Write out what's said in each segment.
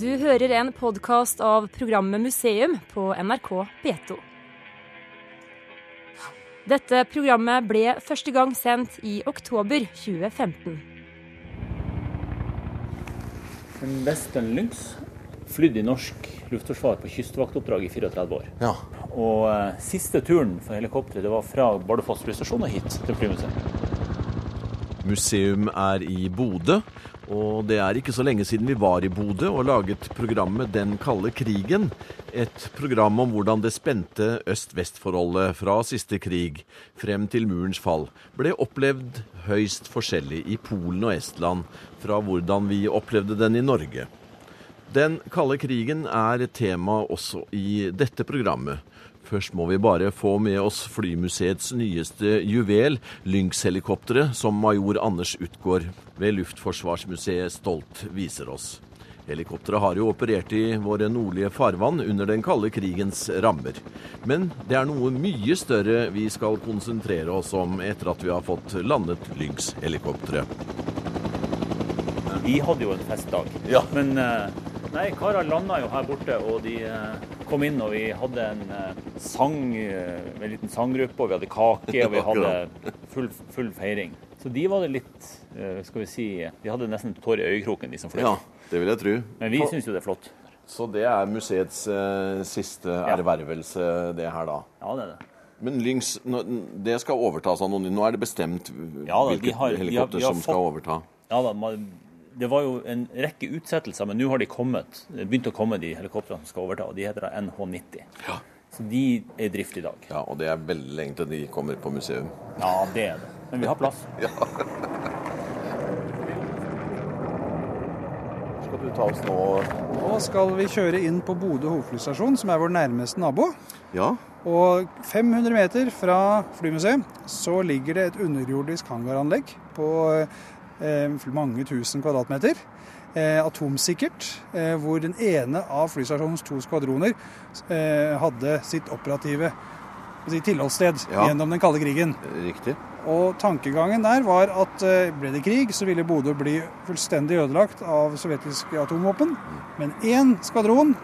Du hører en podkast av programmet Museum på NRK P2. Dette programmet ble første gang sendt i oktober 2015. En Western Lynx flydde i norsk luftforsvar på kystvaktoppdrag i 34 år. Ja. Og eh, siste turen for helikopteret var fra Bardufoss flystasjon og hit til flymuseet. Museum er i Bodø, og det er ikke så lenge siden vi var i Bodø og laget programmet Den kalde krigen. Et program om hvordan det spente øst-vest-forholdet fra siste krig frem til murens fall ble opplevd høyst forskjellig i Polen og Estland fra hvordan vi opplevde den i Norge. Den kalde krigen er tema også i dette programmet. Først må vi bare få med oss Flymuseets nyeste juvel, Lynx-helikopteret, som major Anders Utgård ved Luftforsvarsmuseet stolt viser oss. Helikopteret har jo operert i våre nordlige farvann under den kalde krigens rammer. Men det er noe mye større vi skal konsentrere oss om etter at vi har fått landet Lynx-helikopteret. Vi hadde jo en festdag. Ja. Men eh, nei, karene landa jo her borte, og de eh, kom inn, og vi hadde en eh, sang, eh, en liten sanggruppe, og vi hadde kake, og vi hadde full, full feiring. Så de var det litt, skal vi si, de hadde nesten tår i øyekroken, de som fløy. Ja, det vil jeg tro. Men vi syns jo det er flott. Så det er museets eh, siste ervervelse, det her da. Ja, det er det. Men Lynx, det skal overtas av noen. Nå er det bestemt Ja da, de hvilket har- de har- helikopter de har som skal overta. Ja da, det var jo en rekke utsettelser, men nå har de kommet, begynt å komme, de helikoptrene som skal overta. og De heter da NH90. Ja. Så de er i drift i dag. Ja, og det er veldig lenge til de kommer på museum. Ja, det er det. Men vi har plass. Skal du ta oss nå Nå skal vi kjøre inn på Bodø hovedflystasjon, som er vår nærmeste nabo. Ja, Og 500 meter fra flymuseet så ligger det et underjordisk hangaranlegg på mange tusen kvadratmeter. Eh, atomsikkert, eh, hvor den ene av flystasjonens to skvadroner eh, hadde sitt operative si, tilholdssted Ja. gjennom den kalde krigen. riktig. Og tankegangen der var at eh, ble det krig, så ville Bodø bli fullstendig ødelagt av sovjetiske atomvåpen. Men én skvadron,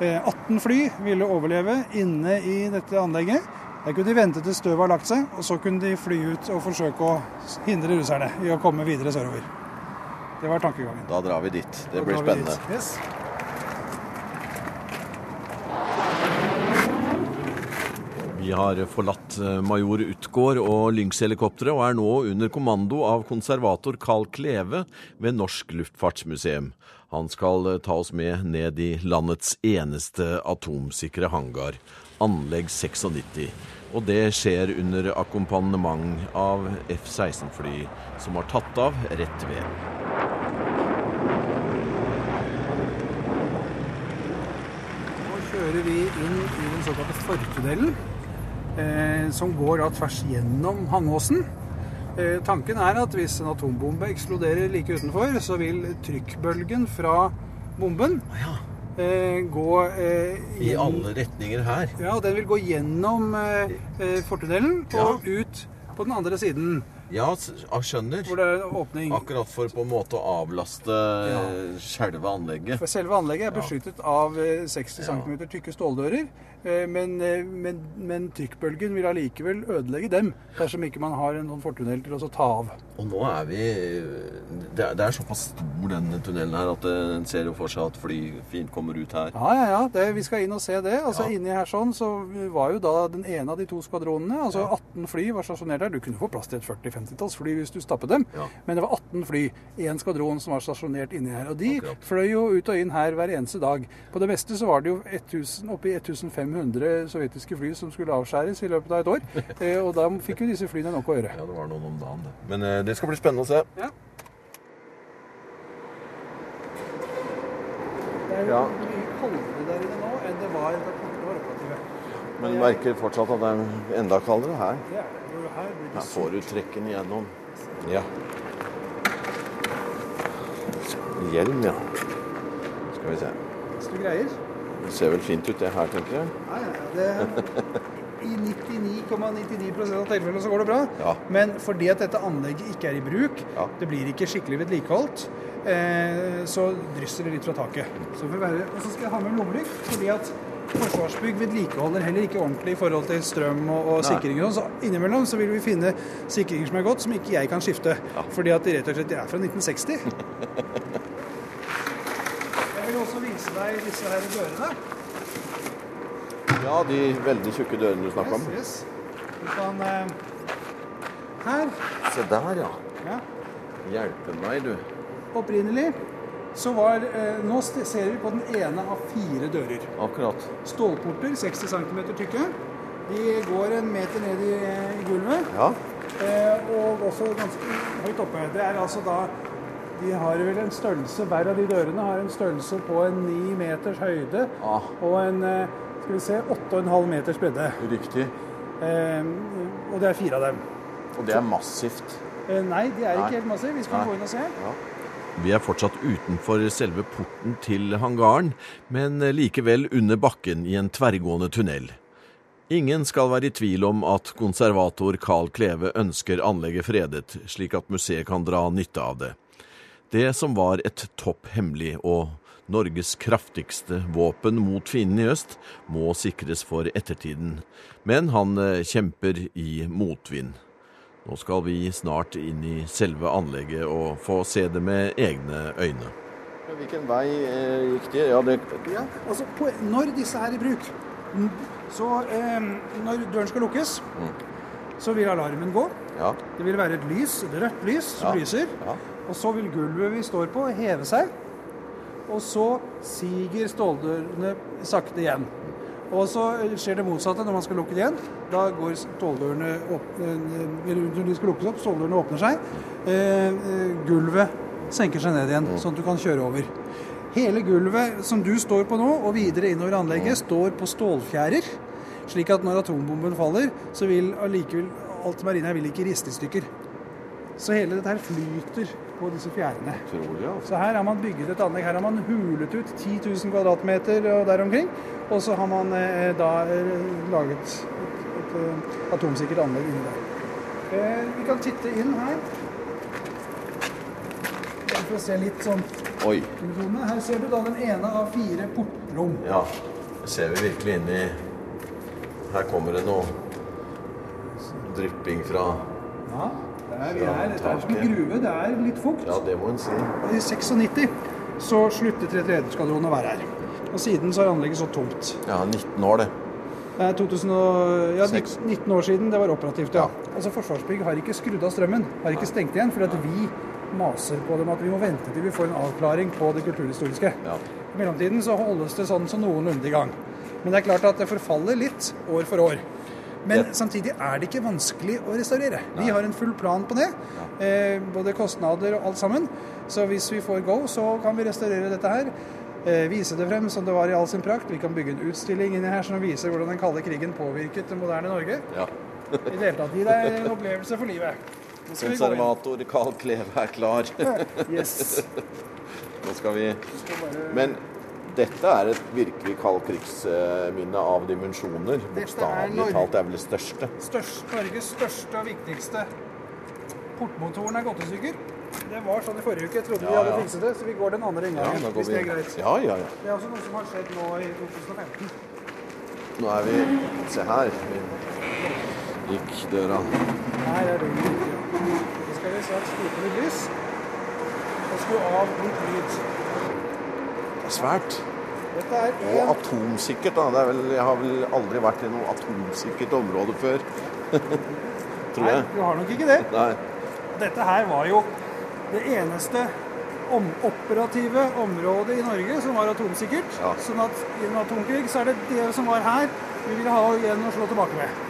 eh, 18 fly, ville overleve inne i dette anlegget. Der kunne de vente til støvet har lagt seg, og så kunne de fly ut og forsøke å hindre russerne i å komme videre sørover. Det var tankegangen. Da drar vi dit. Det Da blir spennende. Yes. Vi har forlatt eh, major Utgård og Lynx-helikopteret og er nå under kommando av konservator Carl Kleve ved Norsk Luftfartsmuseum. Han skal eh, ta oss med ned i landets eneste atomsikre hangar, Anlegg 96. Og det skjer under akkompagnement av F-16-fly som har tatt av rett ved. Nå kjører vi inn i den såkalte fortunnelen, eh, som går da tvers gjennom Hangåsen. Eh, tanken er at hvis en atombombe eksploderer like utenfor, så vil trykkbølgen fra bomben eh, gå eh, I alle retninger her. Ja, den vil gå gjennom eh, eh, fortunnelen og ut på den andre siden, Ja, skjønner. hvor det er en åpning. Akkurat for på en måte å avlaste Ja. selve anlegget. For selve anlegget er beskyttet av eh, 60 cm tykke ståldører, eh, men, eh, men, men trykkbølgen vil allikevel ødelegge dem dersom ikke man har en sånn fortunnel til å ta av. Og nå er vi Det er, det er såpass stor denne tunnelen her at eh, en ser jo for seg at fly fint kommer ut her. Ja, ja, ja, det, vi skal inn og se det. Altså Ja. Inni her sånn så var jo da den ene av de to skvadronene, altså 18 fly var stasjonert der. Du kunne få plass til et 40-50-talls fly hvis du stappet dem, Ja. men det var 18 fly, én skvadron som var stasjonert inni her. Og de Akkurat. fløy jo ut og inn her hver eneste dag. På det meste så var det jo 1000, oppi 1500 sovjetiske fly som skulle avskjæres i løpet av et år. Eh, og da fikk jo disse flyene nok å gjøre. Ja, det var noen om dagen, det. Men eh, det skal bli spennende å se. Ja. Det er jo Ja. mye kaldere der inne nå enn det var da kortene var operative. Men du merker fortsatt at det er enda kaldere her. Det er det. Her blir det Her får du trekken igjennom. Ja. Hjelm, ja. Skal vi se. Hvis du greier. Det ser vel fint ut det her, tenker jeg. Ja, ja, det, I 99,99 ,99 av tilfellene så går det bra. Ja. Men fordi at dette anlegget ikke er i bruk, Ja. det blir ikke skikkelig vedlikeholdt, eh, så drysser det litt fra taket. Så og så skal jeg ha med lommelykt, fordi at Forsvarsbygg vedlikeholder heller ikke ordentlig i forhold til strøm og, og sikring. og sånn. Så innimellom så vil vi finne sikringer som er godt, som ikke jeg kan skifte. Fordi at de rett og slett er fra 1960. Jeg vil også vise deg disse her dørene. Ja, de veldig tjukke dørene du snakker om. Yes, yes. Du kan eh, Her. Se der, ja. Ja. Hjelpe meg, du. Opprinnelig så var eh, Nå ser vi på den ene av fire dører. Akkurat. Stålporter, 60 cm tykke. De går en meter ned i, i gulvet, Ja. eh, og også ganske høyt oppe. Det er altså da De har vel en størrelse Hver av de dørene har en størrelse på en ni meters høyde Ah, og en eh, skal vi se, 8,5 meters bredde. riktig. Eh, og det er fire av dem. Og det er massivt. Eh, nei, de er Nei. ikke helt massive. Vi skal Nei. gå inn og se. Vi er fortsatt utenfor selve porten til hangaren, men likevel under bakken i en tverrgående tunnel. Ingen skal være i tvil om at konservator Carl Kleve ønsker anlegget fredet, slik at museet kan dra nytte av det. Det som var et topp hemmelig og Norges kraftigste våpen mot fienden i øst, må sikres for ettertiden. Men han eh, kjemper i motvind. Nå skal vi snart inn i selve anlegget og få se det med egne øyne. Hvilken vei eh, gikk de? Ja, det Ja, altså på, Når disse er i bruk, så eh, Når døren skal lukkes, så vil alarmen gå. Ja. Det vil være et lys, et rødt lys som Ja. lyser. Og så vil gulvet vi står på, heve seg. Og så siger ståldørene sakte igjen. Og så skjer det motsatte når man skal lukke det igjen. Da går ståldørene opp, eh, eller når de skal lukkes opp, ståldørene åpner seg. Eh, eh, gulvet senker seg ned igjen, sånn at du kan kjøre over. Hele gulvet som du står på nå, og videre innover anlegget, står på stålfjærer. Slik at når atombomben faller, så vil allikevel alt som er inne her, vil ikke riste i stykker. Så hele dette her flyter på disse fjærene. Utrolig, altså. Så her har man bygget et anlegg. Her har man hulet ut 10 000 kvadratmeter og der omkring. Og så har man eh, da eh, laget et, et, et, atomsikkert anlegg inni der. Eh, vi kan titte inn her. Bare For å se litt sånn Oi. Her ser du da den ene av fire portrom. Ja, ser vi virkelig inn i Her kommer det noe drypping fra Ja, det er, vi er, er som en gruve. Det er litt fukt. Ja, det må en si. I 96 så sluttet 33-skvadronen å være her. Og siden så har anlegget stått tomt. Ja, 19 år, det. Det er 2000 og, ja, 19 år siden det var operativt, ja. Ja. Altså Forsvarsbygg har ikke skrudd av strømmen, har ikke stengt igjen, fordi at vi maser på dem at vi må vente til vi får en avklaring på det kulturhistoriske. Ja. I mellomtiden så holdes det sånn som noenlunde i gang. Men det er klart at det forfaller litt år for år. Men Det- samtidig er det ikke vanskelig å restaurere. Vi har en full plan på det. Eh, både kostnader og alt sammen. Så hvis vi får go, så kan vi restaurere dette her. Eh, vise det frem som det var i all sin prakt. Vi kan bygge en utstilling inni her som viser hvordan den kalde krigen påvirket det moderne Norge. ja. I det hele tatt gi deg en opplevelse for livet. Konservator Carl Kleve er klar. Yes. Nå skal vi Men dette er et virkelig kald krigsminne av dimensjoner. Bokstavelig talt det er vel det største. Størst, Norges største og viktigste portmotoren er gått i stykker. Det var sånn i forrige uke. Jeg trodde vi hadde ja. fikset det, så vi går den andre Ja, inngangen. Ja, hvis vi... det er greit. Ja, ja, ja. Det er også noe som har skjedd nå i 2015. Nå er vi Se her. Vi gikk døra. Er det lyd. ja. Så skal vi straks skru på litt lys. Og skru av litt lyd. Svært. Og atomsikkert, da. Det er vel, jeg har vel aldri vært i noe atomsikkert område før. Tror Nei, du har nok ikke det. Nei. Dette her var jo det eneste om operative området i Norge som var atomsikkert. Ja. Sånn at i en atomkrig så er det det som var her, vi ville ha igjen å slå tilbake med.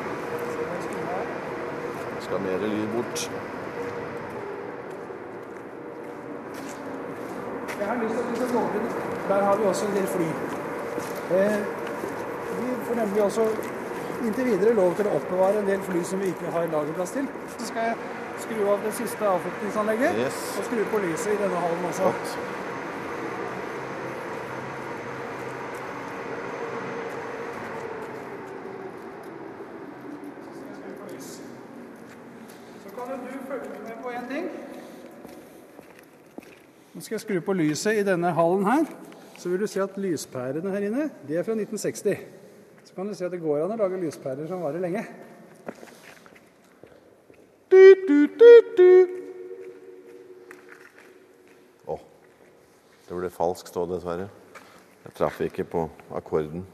Skal mer lyd bort. Jeg har lyst til at skal gå over til Der har vi også en del fly. Eh, vi får nemlig også inntil videre lov til å oppbevare en del fly som vi ikke har lagerplass til. Så skal jeg skru av det siste avfuktingsanlegget Yes. og skru på lyset i denne hallen også. Godt. Så kan du følge med på en ting. Nå skal jeg skru på lyset i denne hallen her. Så vil du se at lyspærene her inne, de er fra 1960. Så kan du se at det går an å lage lyspærer som varer lenge. Du, du, du, du. Oh, det ble falskt stå, dessverre. Jeg traff ikke på akkorden.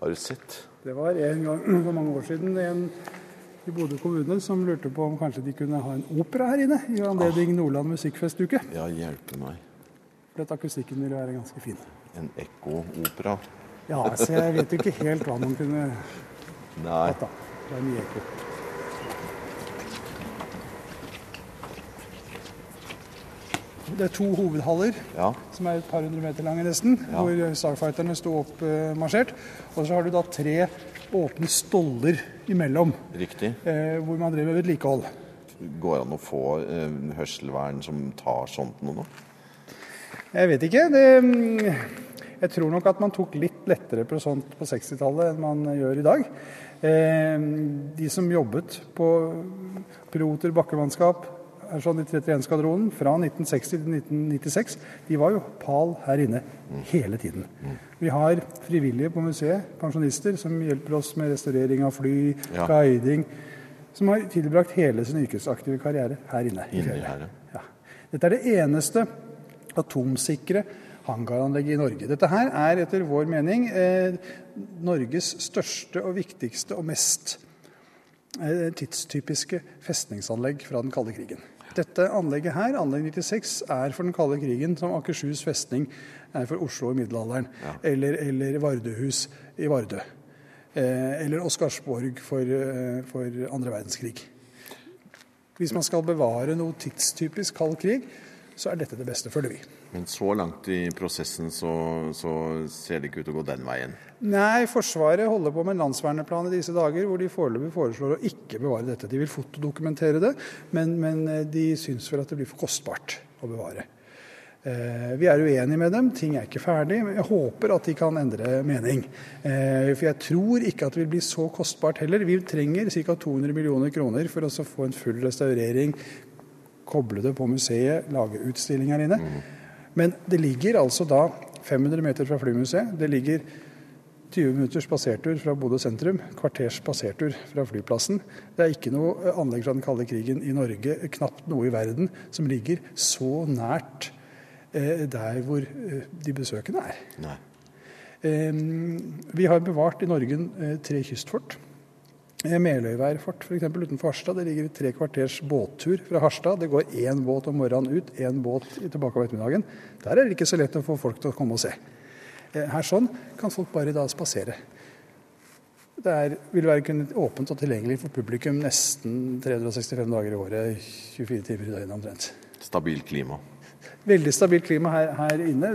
Har du sett? Det var en gang for mange år siden en i Bodø kommune som lurte på om kanskje de kunne ha en opera her inne i anledning Nordland musikkfestuke. Ja, hjelpe meg. For at akustikken ville være ganske fin. En ekko-opera. Ja, så jeg vet ikke helt hva man kunne Nei. hatt da. Det er mye ekko. Det er to hovedhaller Ja. som er et par hundre meter lange nesten, Ja. hvor Starfighterne sto oppmarsjert. Og så har du da tre åpne stoller imellom, Riktig. eh, hvor man driver vedlikehold. Går det an å få eh, hørselvern som tar sånt noe nå? Jeg vet ikke. Det, mm, jeg tror nok at man tok litt lettere på sånt på 60-tallet enn man gjør i dag. Eh, de som jobbet på piloter, bakkemannskap, sånn i 31-skvadronen fra 1960 til 1996, de var jo pal her inne hele tiden. Vi har frivillige på museet, pensjonister, som hjelper oss med restaurering av fly, Ja. guiding, som har tilbrakt hele sin yrkesaktive karriere her inne. i her. Ja. Dette er det eneste atomsikre hangaranlegget i Norge. Dette her er etter vår mening eh, Norges største og viktigste og mest eh, tidstypiske festningsanlegg fra den kalde krigen. Dette anlegget her, anlegg 96, er for den kalde krigen som Akershus festning er for Oslo i middelalderen. Eller, eller Vardøhus i Vardø. Eh, eller Oscarsborg for, eh, for andre verdenskrig. Hvis man skal bevare noe tidstypisk kald krig, så er dette det beste, føler vi. Men så langt i prosessen så, så ser det ikke ut til å gå den veien. Nei, Forsvaret holder på med en landsverneplan i disse dager, hvor de foreløpig foreslår å ikke bevare dette. De vil fotodokumentere det, men, men eh, de syns vel at det blir for kostbart å bevare. Eh, Vi er uenige med dem, ting er ikke ferdig. men Jeg håper at de kan endre mening. Eh, For jeg tror ikke at det vil bli så kostbart heller. Vi trenger ca. 200 millioner kroner for å få en full restaurering, koble det på museet, lage utstilling her inne. Men det ligger altså da 500 meter fra Flymuseet. Det ligger 20 minutters spasertur fra Bodø sentrum, kvarters spasertur fra flyplassen. Det er ikke noe anlegg fra den kalde krigen i Norge, knapt noe i verden, som ligger så nært eh, der hvor eh, de besøkende er. Nei. Eh, vi har bevart i Norge eh, tre kystfort. Eh, Meløyværfort f.eks. utenfor Harstad. Det ligger tre kvarters båttur fra Harstad. Det går én båt om morgenen ut, én båt tilbake om ettermiddagen. Der er det ikke så lett å få folk til å komme og se. Eh, Her sånn kan folk bare da spasere. Det er, vil være åpent og tilgjengelig for publikum nesten 365 dager i året, 24 timer i døgnet omtrent. Stabilt klima. Veldig stabilt klima her, her inne.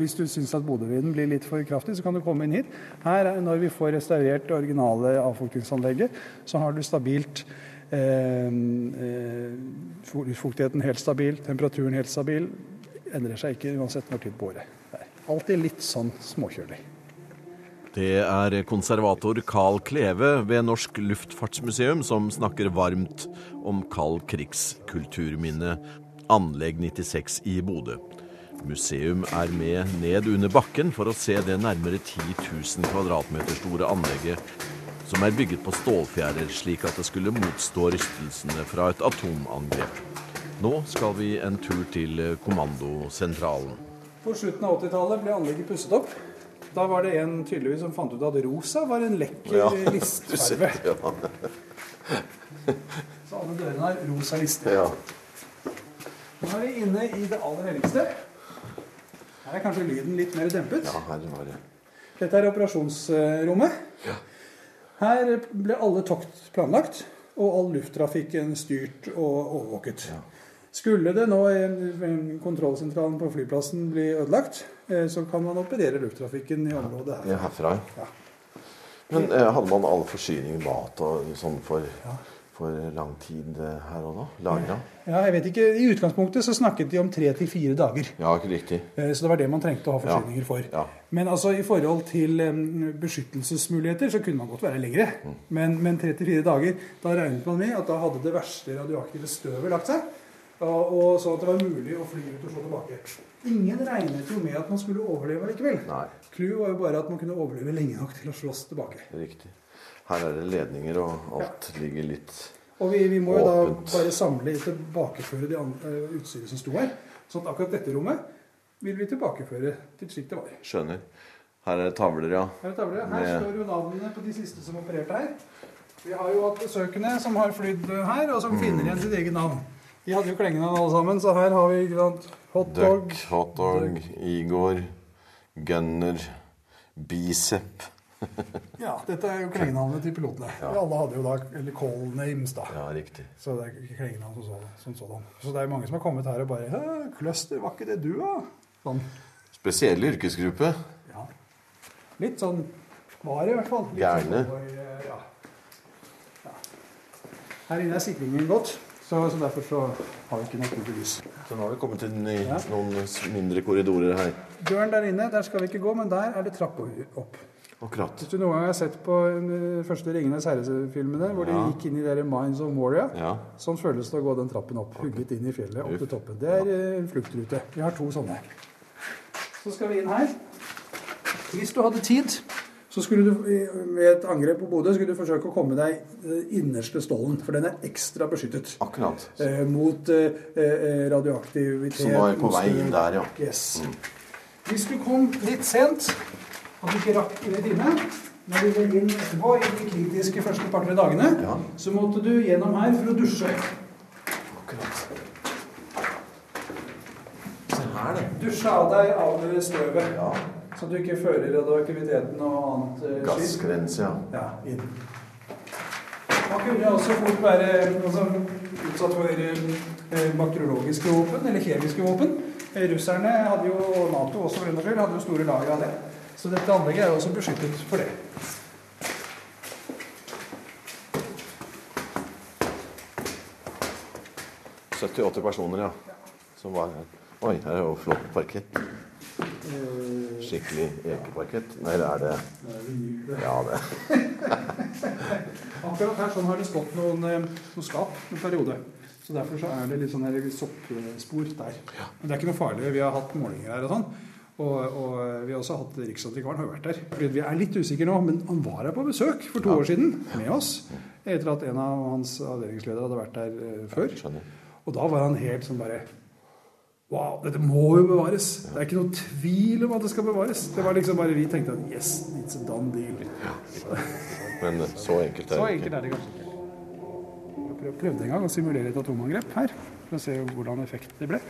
Hvis du syns at Bodøvinden blir litt for kraftig, så kan du komme inn hit. Her, er- Når vi får restaurert det originale avfuktingsanlegget, så har du stabilt eh, eh, Fuktigheten helt stabil, temperaturen helt stabil. Endrer seg ikke uansett når tid på året. Alltid litt sånn småkjølig. Det er konservator Carl Kleve ved Norsk Luftfartsmuseum som snakker varmt om kald krigskulturminne Anlegg 96 i Bodø. Museum er med ned under bakken for å se det nærmere 10 000 kvadratmeter store anlegget som er bygget på stålfjærer slik at det skulle motstå rystelsene fra et atomangrep. Nå skal vi en tur til kommandosentralen. På slutten av 80-tallet ble anlegget pusset opp. Da var det en tydeligvis som fant ut at rosa var en lekker Ja. listfarge. Ja. Så alle dørene har rosa lister. ja. Nå er vi inne i det aller helligste. Her er kanskje lyden litt mer dempet. ja her var det. Dette er operasjonsrommet. Her ble alle tokt planlagt, og all lufttrafikken styrt og overvåket. Skulle det nå kontrollsentralen på flyplassen bli ødelagt, eh, så kan man operere lufttrafikken i området her. Ja, herfra. Ja. Men eh, hadde man all forsyning, mat og sånn for, for lang tid eh, her og da? Lagra? Ja, jeg vet ikke, I utgangspunktet så snakket de om tre til fire dager. Ja, ikke riktig. Eh, Så det var det man trengte å ha forsyninger for. Ja. Men altså i forhold til beskyttelsesmuligheter så kunne man godt være lengre. Men, men 3-4 dager, da regnet man med at da hadde det verste radioaktive støvet lagt seg. Og, så at det var mulig å fly ut og slå tilbake. Ingen regnet jo med at man skulle overleve likevel. Clouet var jo bare at man kunne overleve lenge nok til å slåss tilbake. riktig. Her er det ledninger, og alt ligger litt Og vi, vi må jo Åpent. da bare samle tilbakeføre det eh, utstyret som sto her. Sånn at akkurat dette rommet vil vi tilbakeføre til slik det var. Skjønner. Her er det tavler, ja. Her, er tavler. her Med- står jo navnene på de siste som opererte her. Vi har jo hatt besøkende som har flydd her, og som Mm. finner igjen sitt eget navn. De hadde jo klengenavn alle sammen, så her har vi hotdog. Duck, hotdog, Igor, Gunner, Bicep. Ja, dette er jo klengenavnet til pilotene. Alle hadde jo da eller call names, da. Ja, riktig. Så det er ikke klengenavn som sådan. Sånn, sånn. Så det er mange som har kommet her og bare «Hæ, Cluster, var ikke det du, da? Sånn. Spesiell yrkesgruppe. Ja. Litt sånn var det i hvert fall. Litt. Sånn, ja. Ja. Her inne er sikringen godt, så, så derfor så har vi ikke naturlig lys. Så nå har vi kommet til Ja. noen mindre korridorer her. Døren der inne, der skal vi ikke gå, men der er det trapp opp. Akkurat. Hvis du noen gang har sett på de første Ringenes herre-filmene, hvor de Ja. gikk inn i de der Minds of Moria, Ja. sånn føles det å gå den trappen opp. Hugget inn i fjellet, opp til toppen. Det er eh, en fluktrute. Vi har to sånne. Så skal vi inn her. Hvis du hadde tid, så skulle du eh, ved et angrep på Bodø skulle du forsøke å komme deg eh, innerste stålen, for den er ekstra beskyttet. Akkurat. Eh, mot eh, eh, radioaktivitet. Som var på vei inn der, ja. Yes. Hvis du kom litt sent, at du ikke rakk i det time, når du gikk inn etterpå i de kritiske første par-tre dagene, Ja. så måtte du gjennom her for å dusje. Akkurat. Se her, det. Dusje av deg av støvet, Ja. så du ikke fører radioaktiviteten og annet eh, Gassgrense, ja. ja, inn. Man kunne også fort være altså, utsatt for eh, bakteriologiske våpen, eller kjemiske våpen. Eh, Russerne hadde jo, Nato også for den skyld, hadde jo store lager av det. Så dette anlegget er også beskyttet for det. Ja. 70-80 personer, ja. Som var her. Oi, her er jo flott parkett. Eh, Skikkelig ekeparkett. Nei, det er det. Ja, det. Akkurat her sånn har det stått noen, eh, noen skap en periode. Så derfor så er det litt sånn soppspor der. Men det er ikke noe farlig. Vi har hatt målinger her og sånn. Og, og vi har også hatt Riksantikvaren har jo vært der. Fordi vi er litt usikre nå, men han var her på besøk for to år siden med oss. Etter at en av hans avdelingsledere hadde vært der eh, før. Og da var han helt sånn bare Wow, dette må jo bevares. Det er ikke noe tvil om at det skal bevares. Det var liksom bare Vi tenkte at yes, it's a done deal. Men så enkelt er Så enkelt er det kanskje ikke. Prøvde en gang å simulere et atomangrep her, for å se hvordan effekt det ble.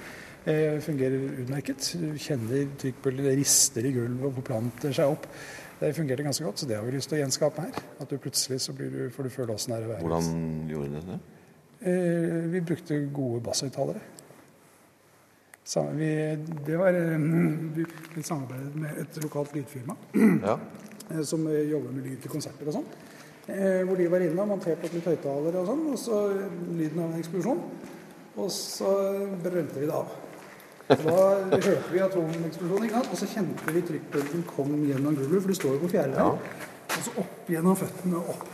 Eh, fungerer utmerket. Du kjenner trykkbølger, det rister i gulvet og forplanter seg opp. Det fungerte ganske godt, så det har vi lyst til å gjenskape her. At du plutselig så blir du, får du føle åssen det er å være Hvordan gjorde dere det? Eh, vi brukte gode basshøyttalere. Vi, det var eh, vi, vi samarbeidet med et lokalt lydfirma Ja. eh, som eh, jobber med lyd til konserter og sånn. Eh, hvor de var inne og monterte opp litt høyttalere og sånn, og så lyden av en eksplosjon. Og så brente vi det av. Så Da hørte vi atomeksplosjonen, ikke sant? og så kjente vi trykkbølgen kom gjennom gulvet, for det står jo på fjerde her. Og så opp gjennom føttene og opp.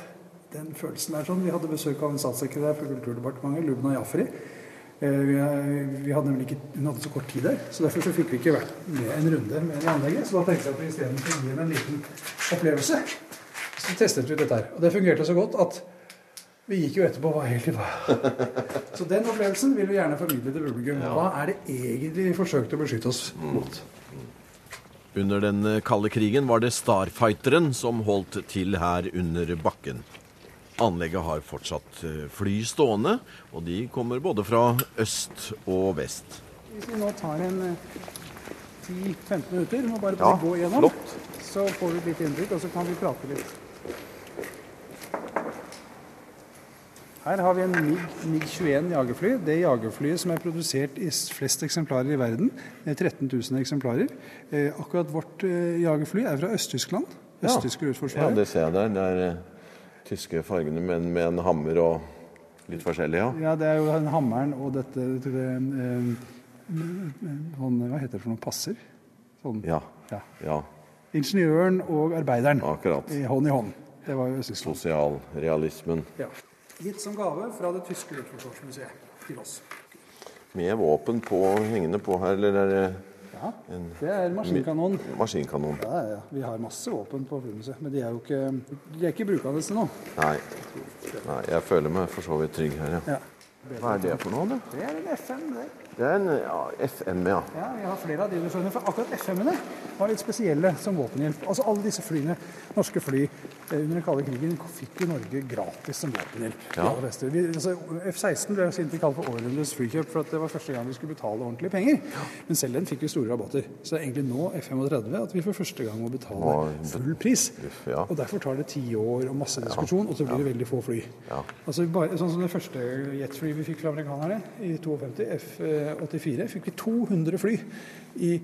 Den følelsen er sånn. Vi hadde besøk av en statssekretær for Kulturdepartementet, Lubna Jafri. Eh, Vi, hadde nemlig ikke, hun hadde så kort tid der, så derfor så fikk vi ikke vært med en runde med det anlegget. Så da tenkte jeg at vi isteden skulle gi henne en liten opplevelse. Så testet vi dette her. Og det fungerte så godt at vi gikk jo etterpå og var helt i hva. Så den opplevelsen vil vi gjerne formidle til publikum. Hva er det egentlig vi forsøkte å beskytte oss mot? Under den kalde krigen var det Starfighteren som holdt til her under bakken. Anlegget har fortsatt eh, fly stående, og de kommer både fra øst og vest. Hvis vi nå tar en eh, 10-15 minutter og bare, Ja, bare gå igjennom, flott. så får vi et litt inntrykk, og så kan vi prate litt. Her har vi en MiG- MiG-21 jagerfly. Det jagerflyet som er produsert i flest eksemplarer i verden. Det er 13 000 eksemplarer. Eh, akkurat vårt eh, jagerfly er fra Øst-Tyskland. Ja. luftforsvar. Ja, det ser jeg der. Det er eh, tyske fargene, men med en hammer og litt forskjellig, ja. Ja, det er jo den hammeren og dette det, sånn, Hva heter det for noe? Passer? Sånn. Ja. Ja. ja Ingeniøren og arbeideren akkurat. i hånd i hånd. Det var jo Øst-Tyskland. Sosialrealismen. Ja. Gitt som gave fra det tyske luftforsvarsmuseet til oss. Med våpen på, hengende på her, eller er det Ja, En det er maskinkanon. maskinkanon. Ja, ja. Vi har masse våpen på flymuseet, men de er jo ikke, de er ikke brukende til nå. Nei. Nei, jeg føler meg for så vidt trygg her, ja. Ja. Hva er det for noe, da? Det er en FN, det. Det er en ja, FM, ja. Ja, vi har flere av de skjønner, for akkurat FM-ene var litt spesielle som våpenhjelp. Altså alle disse flyene, norske fly eh, under den kalde krigen, fikk jo Norge gratis som våpenhjelp. Ja. Vi, altså, F-16 ble siden kalt for århundrets flykjøp, for at det var første gang vi skulle betale ordentlige penger. Men selv den fikk vi store rabatter. Så det er egentlig nå F-35 at vi for første gang må betale full pris. Ja. Og derfor tar det ti år og masse diskusjon, og så blir det veldig få fly. Ja. Altså bare, sånn som Det første jetflyet vi fikk fra amerikanerne i 52, F-84, fikk vi 200 fly i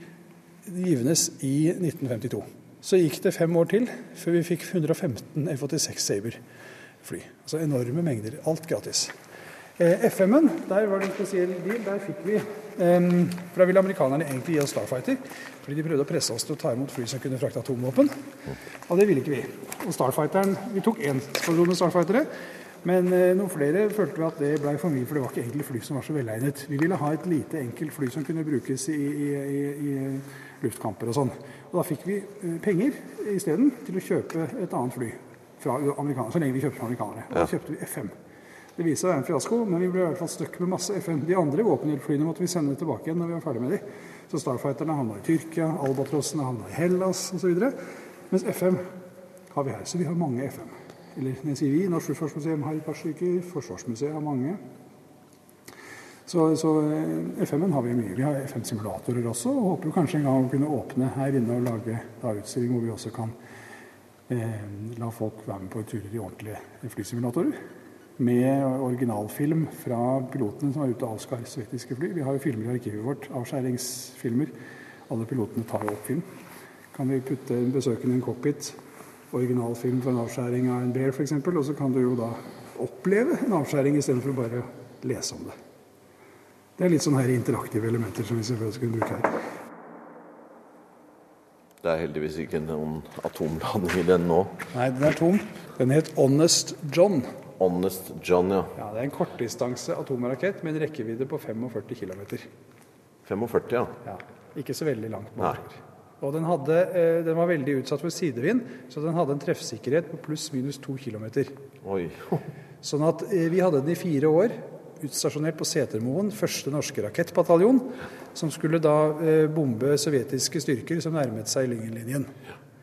Givenes i 1952. Så gikk det fem år til før vi fikk 115 F-86 Saber-fly. Altså enorme mengder. Alt gratis. Eh, FM-en, der var det en spesiell deal. Der fikk vi eh, For da ville amerikanerne egentlig gi oss Starfighter. Fordi de prøvde å presse oss til å ta imot fly som kunne frakte atomvåpen. Og det ville ikke vi. Og Starfighteren Vi tok én skvadron med Starfightere. Men eh, noen flere følte vi at det ble for mye, for det var ikke egentlig fly som var så velegnet. Vi ville ha et lite, enkelt fly som kunne brukes i, i, i, i luftkamper og sånn. Og da fikk vi eh, penger isteden til å kjøpe et annet fly fra amerikanere, så lenge vi kjøpte fra amerikanere. Og da kjøpte vi F5. Det viste seg å være en fiasko, men vi ble i hvert fall stuck med masse F5. De andre våpenhjelpflyene måtte vi sende tilbake igjen når vi var ferdig med de. Så Starfighterne havna i Tyrkia, Albatrossene havna i Hellas osv. Mens F5 har vi her. Så vi har mange F5. Eller jeg sier vi, Norsk Luftfartsmuseum har et par stykker, Forsvarsmuseet har mange. Så, så eh, FM-en har vi mye. Vi har FM-simulatorer også, og håper jo kanskje en gang å kunne åpne her inne og lage da, utstilling hvor vi også kan eh, la folk være med på turer i ordentlige flysimulatorer. Med originalfilm fra pilotene som var ute og avskar sovjetiske fly. Vi har jo filmer i arkivet vårt, avskjæringsfilmer. Alle pilotene tar jo opp film. Kan vi putte besøkende i en cockpit, originalfilm for en avskjæring av en Bear f.eks., og så kan du jo da oppleve en avskjæring istedenfor bare lese om det. Det er litt sånne her interaktive elementer som vi selvfølgelig kunne bruke her. Det er heldigvis ikke noen atomladning i den nå. Nei, den er tom. Den het Honest John. Honest John, ja. Ja, Det er en kortdistanse atomrakett med en rekkevidde på 45 km. 45, ja. Ja, ikke så veldig langt Nei. Og den, hadde, eh, den var veldig utsatt for sidevind, så den hadde en treffsikkerhet på pluss-minus to km. Oi. Sånn at eh, vi hadde den i fire år, utstasjonert på Setermoen, første norske rakettbataljon, som skulle da eh, bombe sovjetiske styrker som nærmet seg Lyngenlinjen.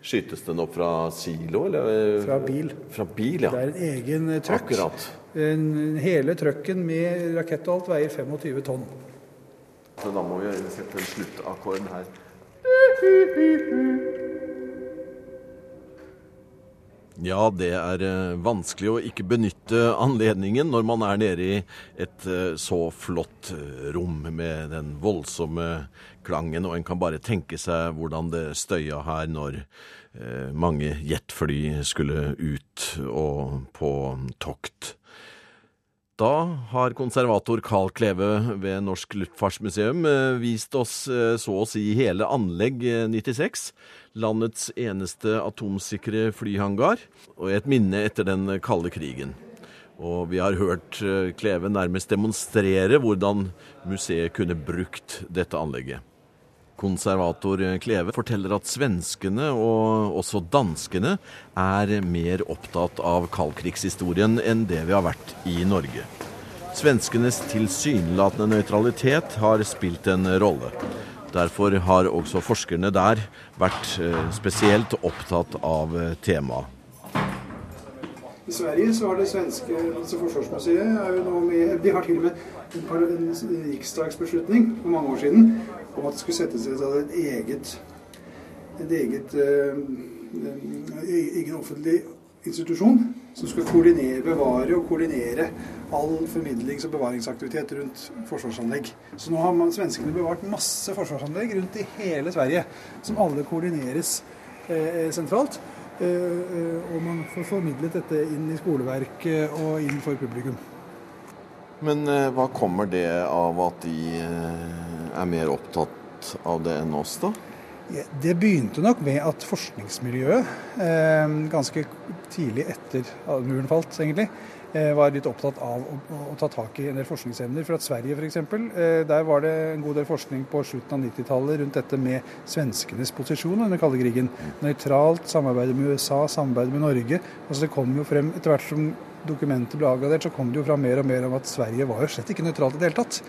Skytes den opp fra silo, eller? Fra bil. Fra bil, ja. Det er en egen trøkk. Akkurat. Hele trøkken med rakett og alt veier 25 tonn. Så da må vi sette en sluttakkord her. Ja, det er eh, vanskelig å ikke benytte anledningen når man er nede i et eh, så flott eh, rom med den voldsomme klangen, og en kan bare tenke seg hvordan det støya her når mange jetfly skulle ut og på tokt. Da har konservator Carl Kleve ved Norsk Luftfartsmuseum eh, vist oss eh, så å si hele anlegg eh, 96, landets eneste atomsikre flyhangar, og et minne etter den kalde krigen. Og vi har hørt eh, Kleve nærmest demonstrere hvordan museet kunne brukt dette anlegget. Konservator Kleve forteller at svenskene og også danskene er mer opptatt av kaldkrigshistorien enn det vi har vært i Norge. Svenskenes tilsynelatende nøytralitet har spilt en rolle. Derfor har også forskerne der vært eh, spesielt opptatt av eh, temaet. I Sverige så har det svenske altså forsvarsmuseet er jo noe med, De har til og med en, en riksdagsbeslutning for mange år siden om at det skulle settes et eget et eget eh, egen offentlig institusjon som skal koordinere, bevare og koordinere all formidlings- og bevaringsaktivitet rundt forsvarsanlegg. Så nå har man, svenskene bevart masse forsvarsanlegg rundt i hele Sverige, som alle koordineres eh, sentralt. Eh, eh, og man får formidlet dette inn i skoleverket og inn for publikum. Men eh, hva kommer det av at de er mer opptatt av det enn oss, da? Det begynte nok med at forskningsmiljøet, ganske tidlig etter at muren falt, egentlig, var litt opptatt av å, å, ta tak i en del forskningsemner. For at Sverige f.eks., eh, der var det en god del forskning på slutten av 90-tallet rundt dette med svenskenes posisjon under kalde krigen. Nøytralt, samarbeide med USA, samarbeide med Norge. Altså Det kom jo frem etter hvert som dokumentet ble avgradert, så kom det jo fram mer og mer om at Sverige var jo slett ikke nøytralt i det hele tatt.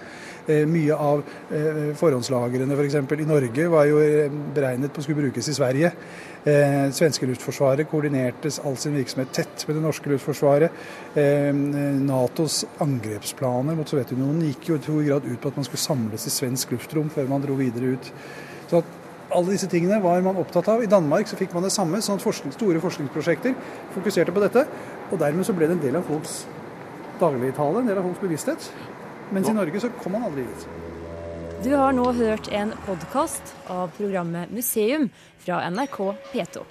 Eh, mye av eh, forhåndslagrene f.eks. For i Norge var jo eh, beregnet på å skulle brukes i Sverige. Eh, svenske luftforsvaret koordinerte all sin virksomhet tett med det norske luftforsvaret. Eh, Natos angrepsplaner mot Sovjetunionen gikk jo i stor grad ut på at man skulle samles i svensk luftrom før man dro videre ut. Så at alle disse tingene var man opptatt av. I Danmark så fikk man det samme. sånn at forskning, Store forskningsprosjekter fokuserte på dette. Og dermed så ble det en del av folks dagligtale, en del av folks bevissthet. Mens i Norge så kom man aldri dit. Du har nå hørt en podkast av programmet Museum fra NRK P2.